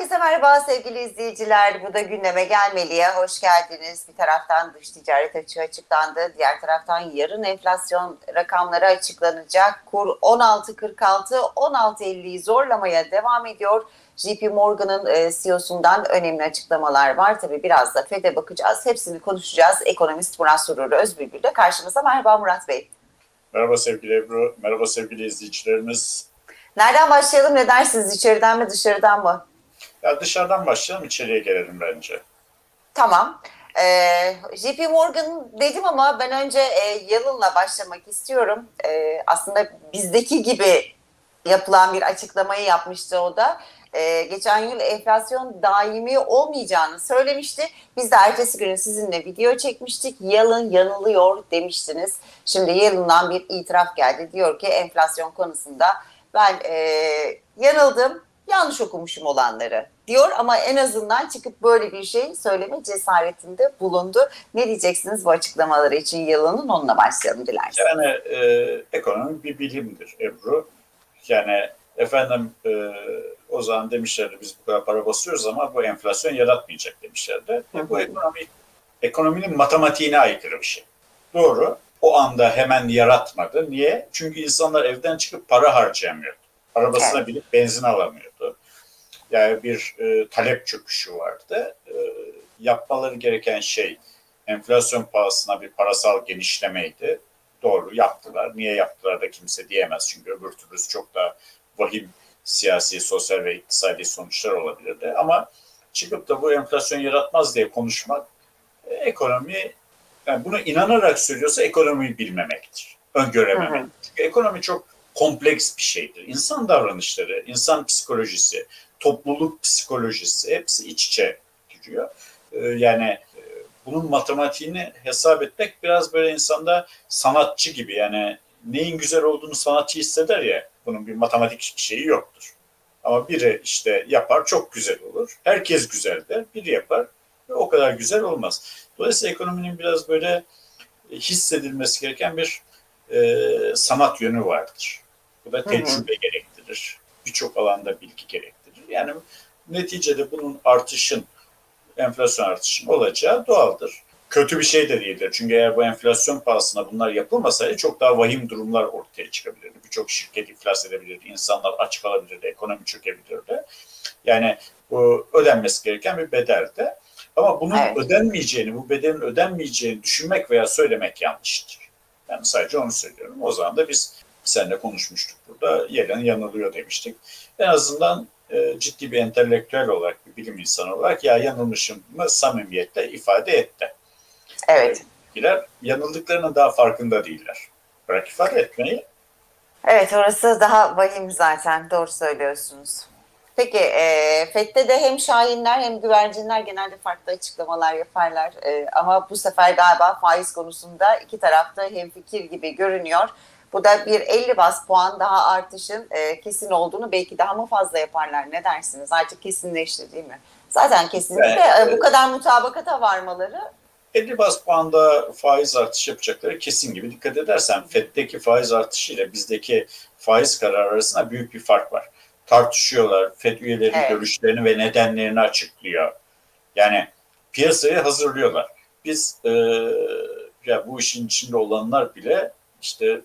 Herkese merhaba sevgili izleyiciler. Bu da gündeme gelmeliye. Hoş geldiniz. Bir taraftan dış ticaret açığı açıklandı. Diğer taraftan yarın enflasyon rakamları açıklanacak. Kur 16.46, 16.50'yi zorlamaya devam ediyor. JP Morgan'ın e, CEO'sundan önemli açıklamalar var. Tabii biraz da FED'e bakacağız. Hepsini konuşacağız. Ekonomist Murat Surur Özbülbül de karşımızda. Merhaba Murat Bey. Merhaba sevgili Ebru, merhaba sevgili izleyicilerimiz. Nereden başlayalım ne dersiniz? İçeriden mi dışarıdan mı? Ya dışarıdan başlayalım, içeriye gelelim bence. Tamam. Ee, JP Morgan dedim ama ben önce e, Yalın'la başlamak istiyorum. E, aslında bizdeki gibi yapılan bir açıklamayı yapmıştı o da. E, geçen yıl enflasyon daimi olmayacağını söylemişti. Biz de ertesi günü sizinle video çekmiştik. Yalın yanılıyor demiştiniz. Şimdi Yalın'dan bir itiraf geldi. Diyor ki enflasyon konusunda ben e, yanıldım yanlış okumuşum olanları diyor ama en azından çıkıp böyle bir şey söyleme cesaretinde bulundu. Ne diyeceksiniz bu açıklamaları için yılının onunla başlayalım dilerseniz. Yani e, ekonomi bir bilimdir Ebru. Yani efendim e, o zaman demişlerdi biz bu kadar para basıyoruz ama bu enflasyon yaratmayacak demişlerdi. E, bu ekonomi ekonominin matematiğine aykırı bir şey. Doğru. O anda hemen yaratmadı. Niye? Çünkü insanlar evden çıkıp para harcayamıyordu. Arabasına evet. binip benzin alamıyordu. Yani bir e, talep çöküşü vardı. E, yapmaları gereken şey enflasyon pahasına bir parasal genişlemeydi. Doğru yaptılar. Niye yaptılar da kimse diyemez. Çünkü öbür türlü çok da vahim siyasi, sosyal ve iktisadi sonuçlar olabilirdi. Ama çıkıp da bu enflasyon yaratmaz diye konuşmak e, ekonomi yani bunu inanarak söylüyorsa ekonomiyi bilmemektir. Öngörememek. Çünkü ekonomi çok kompleks bir şeydir. İnsan davranışları, insan psikolojisi, topluluk psikolojisi hepsi iç içe giriyor. Yani bunun matematiğini hesap etmek biraz böyle insanda sanatçı gibi yani neyin güzel olduğunu sanatçı hisseder ya bunun bir matematik şeyi yoktur. Ama biri işte yapar çok güzel olur. Herkes güzel der. Biri yapar ve o kadar güzel olmaz. Dolayısıyla ekonominin biraz böyle hissedilmesi gereken bir e, sanat yönü vardır. Bu da tecrübe hı hı. gerektirir. Birçok alanda bilgi gerektirir. Yani neticede bunun artışın, enflasyon artışın olacağı doğaldır. Kötü bir şey de değildir. Çünkü eğer bu enflasyon pahasına bunlar yapılmasaydı çok daha vahim durumlar ortaya çıkabilirdi. Birçok şirket iflas edebilirdi, insanlar aç kalabilirdi, ekonomi çökebilirdi. Yani bu ödenmesi gereken bir bedeldi. Ama bunun evet. ödenmeyeceğini, bu bedelin ödenmeyeceğini düşünmek veya söylemek yanlıştır. Yani sadece onu söylüyorum. O zaman da biz seninle konuşmuştuk burada. Yelen yanılıyor demiştik. En azından e, ciddi bir entelektüel olarak, bir bilim insanı olarak ya yanılmışım mı samimiyetle ifade etti. Evet. Giler yanıldıklarının daha farkında değiller. Bırak ifade etmeyi. Evet orası daha vahim zaten. Doğru söylüyorsunuz. Peki e, FED'de de hem şahinler hem güvercinler genelde farklı açıklamalar yaparlar. E, ama bu sefer galiba faiz konusunda iki tarafta hemfikir gibi görünüyor. Bu da bir 50 bas puan daha artışın e, kesin olduğunu belki daha mı fazla yaparlar ne dersiniz? Artık kesinleşti değil mi? Zaten kesinlikle evet, e, bu kadar mutabakata varmaları 50 bas puanda faiz artışı yapacakları kesin gibi. Dikkat edersen FED'deki faiz artışı ile bizdeki faiz kararı arasında büyük bir fark var. Tartışıyorlar. FED üyeleri evet. görüşlerini ve nedenlerini açıklıyor. Yani piyasayı hazırlıyorlar. Biz e, ya bu işin içinde olanlar bile işte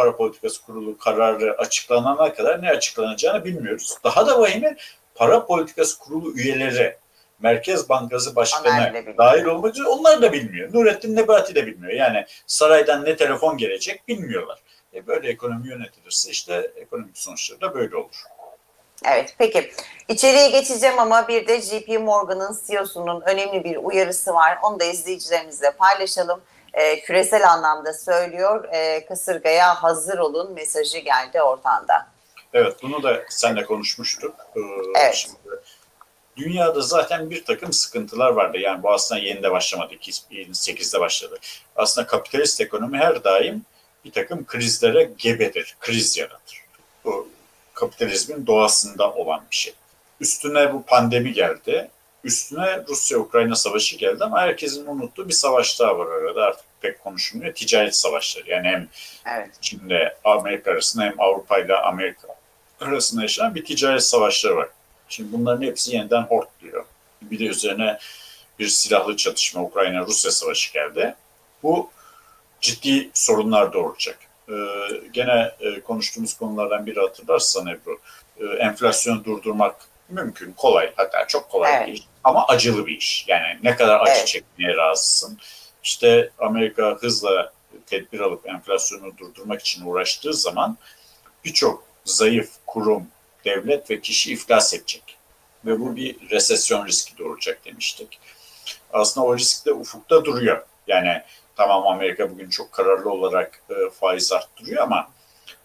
para politikası kurulu kararı açıklanana kadar ne açıklanacağını bilmiyoruz. Daha da vahimi para politikası kurulu üyeleri Merkez Bankası Başkanı dahil olmak üzere onlar da bilmiyor. Nurettin Nebati de bilmiyor. Yani saraydan ne telefon gelecek bilmiyorlar. E böyle ekonomi yönetilirse işte ekonomik sonuçları da böyle olur. Evet peki içeriye geçeceğim ama bir de JP Morgan'ın CEO'sunun önemli bir uyarısı var. Onu da izleyicilerimizle paylaşalım. E, küresel anlamda söylüyor e, kasırgaya hazır olun mesajı geldi ortanda. Evet bunu da seninle konuşmuştuk. Ee, evet. Şimdi dünyada zaten bir takım sıkıntılar vardı. Yani bu aslında yeni de başlamadı. 2008'de başladı. Aslında kapitalist ekonomi her daim bir takım krizlere gebedir. Kriz yaratır. Bu kapitalizmin doğasında olan bir şey. Üstüne bu pandemi geldi. Üstüne Rusya-Ukrayna savaşı geldi ama herkesin unuttuğu bir savaş daha var arada artık pek konuşulmuyor. Ticaret savaşları yani hem evet. Çin'le Amerika arasında hem Avrupa ile Amerika arasında yaşanan bir ticaret savaşları var. Şimdi bunların hepsi yeniden hortluyor. Bir de üzerine bir silahlı çatışma Ukrayna-Rusya savaşı geldi. Bu ciddi sorunlar doğuracak. Ee, gene e, konuştuğumuz konulardan biri hatırlarsan Ebru, e, enflasyonu durdurmak mümkün, kolay hatta çok kolay evet. iş ama acılı bir iş. Yani ne kadar acı evet. çekmeye razısın. İşte Amerika hızla tedbir alıp enflasyonu durdurmak için uğraştığı zaman birçok zayıf kurum, devlet ve kişi iflas edecek. Ve bu bir resesyon riski doğuracak demiştik. Aslında o risk de ufukta duruyor. Yani tamam Amerika bugün çok kararlı olarak e, faiz arttırıyor ama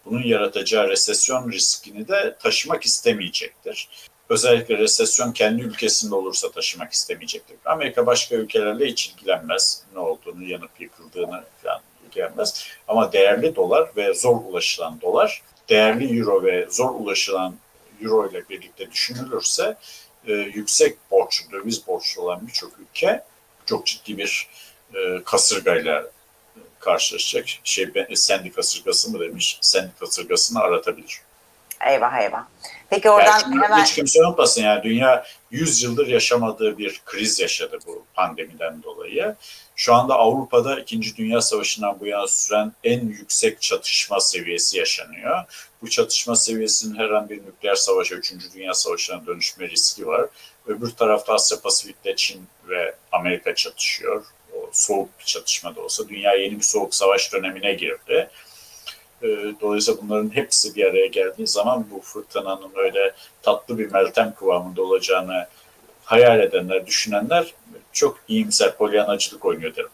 bunun yaratacağı resesyon riskini de taşımak istemeyecektir. Özellikle resesyon kendi ülkesinde olursa taşımak istemeyecektir. Amerika başka ülkelerle hiç ilgilenmez. Ne olduğunu, yanıp yıkıldığını falan ilgilenmez. Ama değerli dolar ve zor ulaşılan dolar, değerli euro ve zor ulaşılan euro ile birlikte düşünülürse e, yüksek borçlu, döviz borçlu olan birçok ülke çok ciddi bir e, kasırgayla karşılaşacak. Şey, sendi kasırgası mı demiş, sendi kasırgasını aratabilir. Eyvah eyvah. Peki oradan yani hemen... Hiç kimse unutmasın yani dünya 100 yıldır yaşamadığı bir kriz yaşadı bu pandemiden dolayı. Şu anda Avrupa'da 2. Dünya Savaşı'ndan bu yana süren en yüksek çatışma seviyesi yaşanıyor. Bu çatışma seviyesinin her an bir nükleer savaşa, 3. Dünya Savaşı'na dönüşme riski var. Öbür tarafta Asya Pasifik'te Çin ve Amerika çatışıyor. O soğuk bir çatışma da olsa dünya yeni bir soğuk savaş dönemine girdi. Dolayısıyla bunların hepsi bir araya geldiği zaman bu fırtınanın öyle tatlı bir meltem kıvamında olacağını hayal edenler, düşünenler çok iyimser polyanacılık oynuyor derim.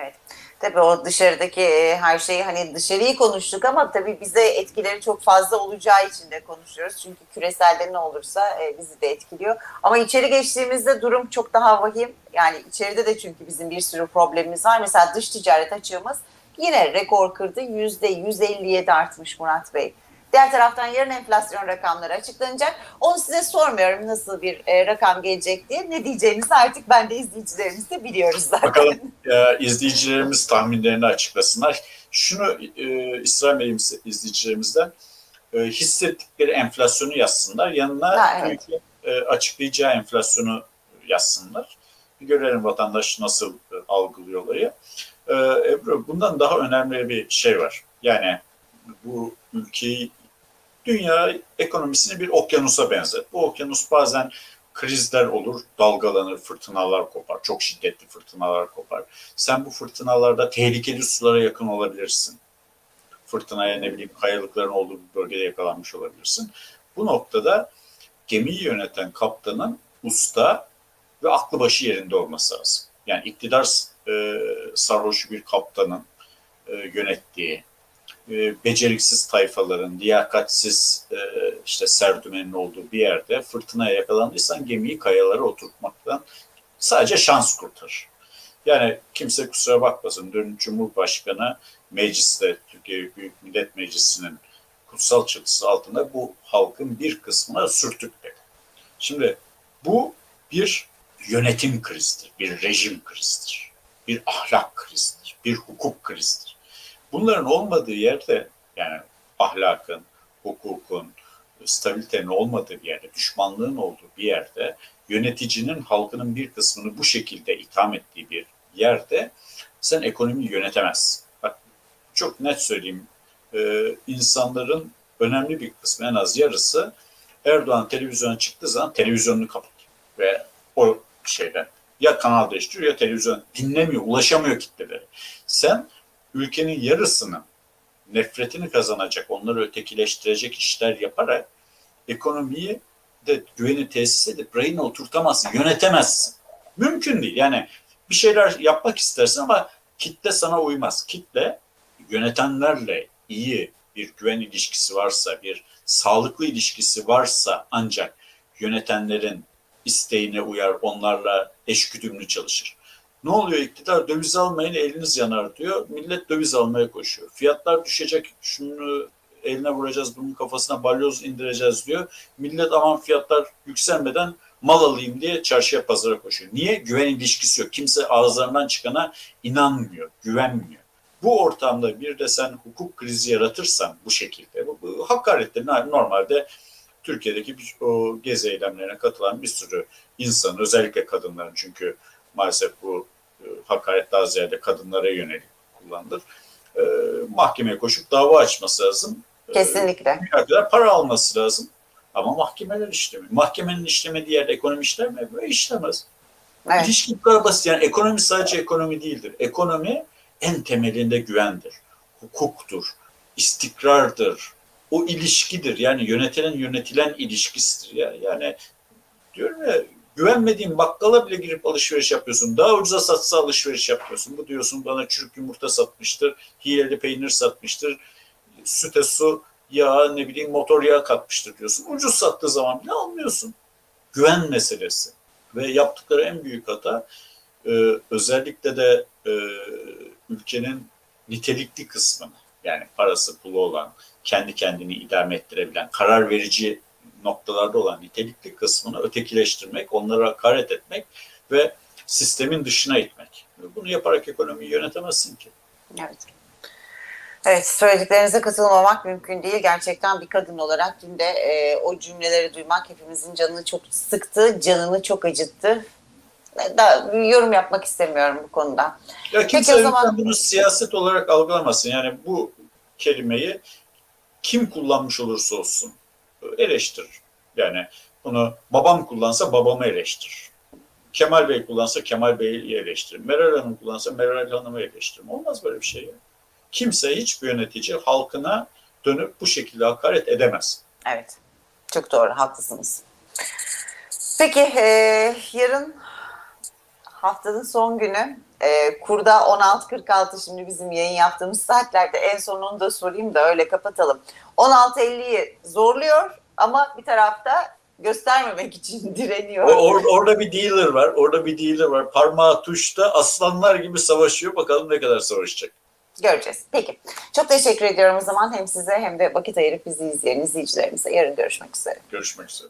Evet. Tabii o dışarıdaki her şeyi hani dışarıyı konuştuk ama tabii bize etkileri çok fazla olacağı için de konuşuyoruz. Çünkü küreselde ne olursa bizi de etkiliyor. Ama içeri geçtiğimizde durum çok daha vahim. Yani içeride de çünkü bizim bir sürü problemimiz var. Mesela dış ticaret açığımız yine rekor kırdı. Yüzde 157 artmış Murat Bey. Diğer taraftan yarın enflasyon rakamları açıklanacak. Onu size sormuyorum nasıl bir e, rakam gelecek diye. Ne diyeceğinizi artık ben de izleyicilerimiz de biliyoruz zaten. Bakalım e, izleyicilerimiz tahminlerini açıklasınlar. Şunu e, istirham edeyim izleyicilerimizden. E, hissettikleri enflasyonu yazsınlar. Yanına ha, evet. e, açıklayacağı enflasyonu yazsınlar. Bir görelim vatandaş nasıl e, algılıyor olayı. Ee, Ebru bundan daha önemli bir şey var. Yani bu ülkeyi dünya ekonomisini bir okyanusa benzer. Bu okyanus bazen krizler olur, dalgalanır, fırtınalar kopar, çok şiddetli fırtınalar kopar. Sen bu fırtınalarda tehlikeli sulara yakın olabilirsin. Fırtınaya ne bileyim kayalıkların olduğu bir bölgede yakalanmış olabilirsin. Bu noktada gemiyi yöneten kaptanın usta ve aklı başı yerinde olması lazım. Yani iktidar e, sarhoş bir kaptanın e, yönettiği, e, beceriksiz tayfaların, liyakatsiz işte serdümenin olduğu bir yerde fırtınaya yakalandıysan gemiyi kayalara oturtmaktan sadece şans kurtarır. Yani kimse kusura bakmasın dün Cumhurbaşkanı mecliste, Türkiye Büyük Millet Meclisi'nin kutsal çatısı altında bu halkın bir kısmına sürtük dedi. Şimdi bu bir yönetim krizidir, bir rejim krizidir bir ahlak krizidir, bir hukuk krizidir. Bunların olmadığı yerde yani ahlakın, hukukun, stabilitenin olmadığı bir yerde, düşmanlığın olduğu bir yerde, yöneticinin halkının bir kısmını bu şekilde itham ettiği bir yerde sen ekonomiyi yönetemezsin. Bak çok net söyleyeyim, ee, insanların önemli bir kısmı en az yarısı Erdoğan televizyona çıktığı zaman televizyonunu kapatıyor ve o şeyden ya kanal değiştiriyor ya televizyon dinlemiyor, ulaşamıyor kitlelere. Sen ülkenin yarısının nefretini kazanacak, onları ötekileştirecek işler yaparak ekonomiyi de güveni tesis edip rayına oturtamazsın, yönetemezsin. Mümkün değil. Yani bir şeyler yapmak istersin ama kitle sana uymaz. Kitle yönetenlerle iyi bir güven ilişkisi varsa, bir sağlıklı ilişkisi varsa ancak yönetenlerin isteğine uyar, onlarla eşgüdümlü çalışır. Ne oluyor iktidar? Döviz almayın eliniz yanar diyor. Millet döviz almaya koşuyor. Fiyatlar düşecek, şunu eline vuracağız, bunun kafasına balyoz indireceğiz diyor. Millet aman fiyatlar yükselmeden mal alayım diye çarşıya pazara koşuyor. Niye? Güven ilişkisi yok. Kimse ağızlarından çıkana inanmıyor, güvenmiyor. Bu ortamda bir de sen hukuk krizi yaratırsan bu şekilde, bu, bu hakaretler normalde Türkiye'deki bir, o gezi eylemlerine katılan bir sürü insan, özellikle kadınların çünkü maalesef bu e, hakaret daha ziyade kadınlara yönelik kullanılır. E, mahkemeye koşup dava açması lazım. E, Kesinlikle. dünya kadar para alması lazım. Ama mahkemeler işlemiyor. Mahkemenin işlemediği yerde ekonomi işler mi? Böyle işlemez. Evet. İlişki bu kadar basit. Yani ekonomi sadece ekonomi değildir. Ekonomi en temelinde güvendir, hukuktur, istikrardır. O ilişkidir. Yani yönetilen yönetilen ilişkisidir. Ya. Yani diyorum ya güvenmediğin bakkala bile girip alışveriş yapıyorsun. Daha ucuza satsa alışveriş yapıyorsun. Bu diyorsun bana çürük yumurta satmıştır, hileli peynir satmıştır, süte su, yağ, ne bileyim motor yağı katmıştır diyorsun. Ucuz sattığı zaman bile almıyorsun. Güven meselesi. Ve yaptıkları en büyük hata e, özellikle de e, ülkenin nitelikli kısmını yani parası pulu olan, kendi kendini idame ettirebilen, karar verici noktalarda olan nitelikli kısmını ötekileştirmek, onlara hakaret etmek ve sistemin dışına itmek. Bunu yaparak ekonomiyi yönetemezsin ki. Evet. Evet, söylediklerinize katılmamak mümkün değil. Gerçekten bir kadın olarak dün de e, o cümleleri duymak hepimizin canını çok sıktı, canını çok acıttı. Daha yorum yapmak istemiyorum bu konuda. Ya kimse o zaman- bunu siyaset olarak algılamasın. Yani bu kelimeyi kim kullanmış olursa olsun eleştirir. Yani bunu babam kullansa babamı eleştirir. Kemal Bey kullansa Kemal Bey'i eleştirir. Meral Hanım kullansa Meral Hanım'ı eleştirir. Olmaz böyle bir şey ya. Kimse hiçbir yönetici halkına dönüp bu şekilde hakaret edemez. Evet, çok doğru, haklısınız. Peki, e, yarın haftanın son günü. E, kurda 16.46 şimdi bizim yayın yaptığımız saatlerde en sonunu da sorayım da öyle kapatalım. 16.50'yi zorluyor ama bir tarafta göstermemek için direniyor. Or- orada bir dealer var. Orada bir dealer var. Parmağı tuşta aslanlar gibi savaşıyor. Bakalım ne kadar savaşacak. Göreceğiz. Peki. Çok teşekkür ediyorum o zaman hem size hem de vakit ayırıp bizi izleyen izleyicilerimize. Yarın görüşmek üzere. Görüşmek üzere.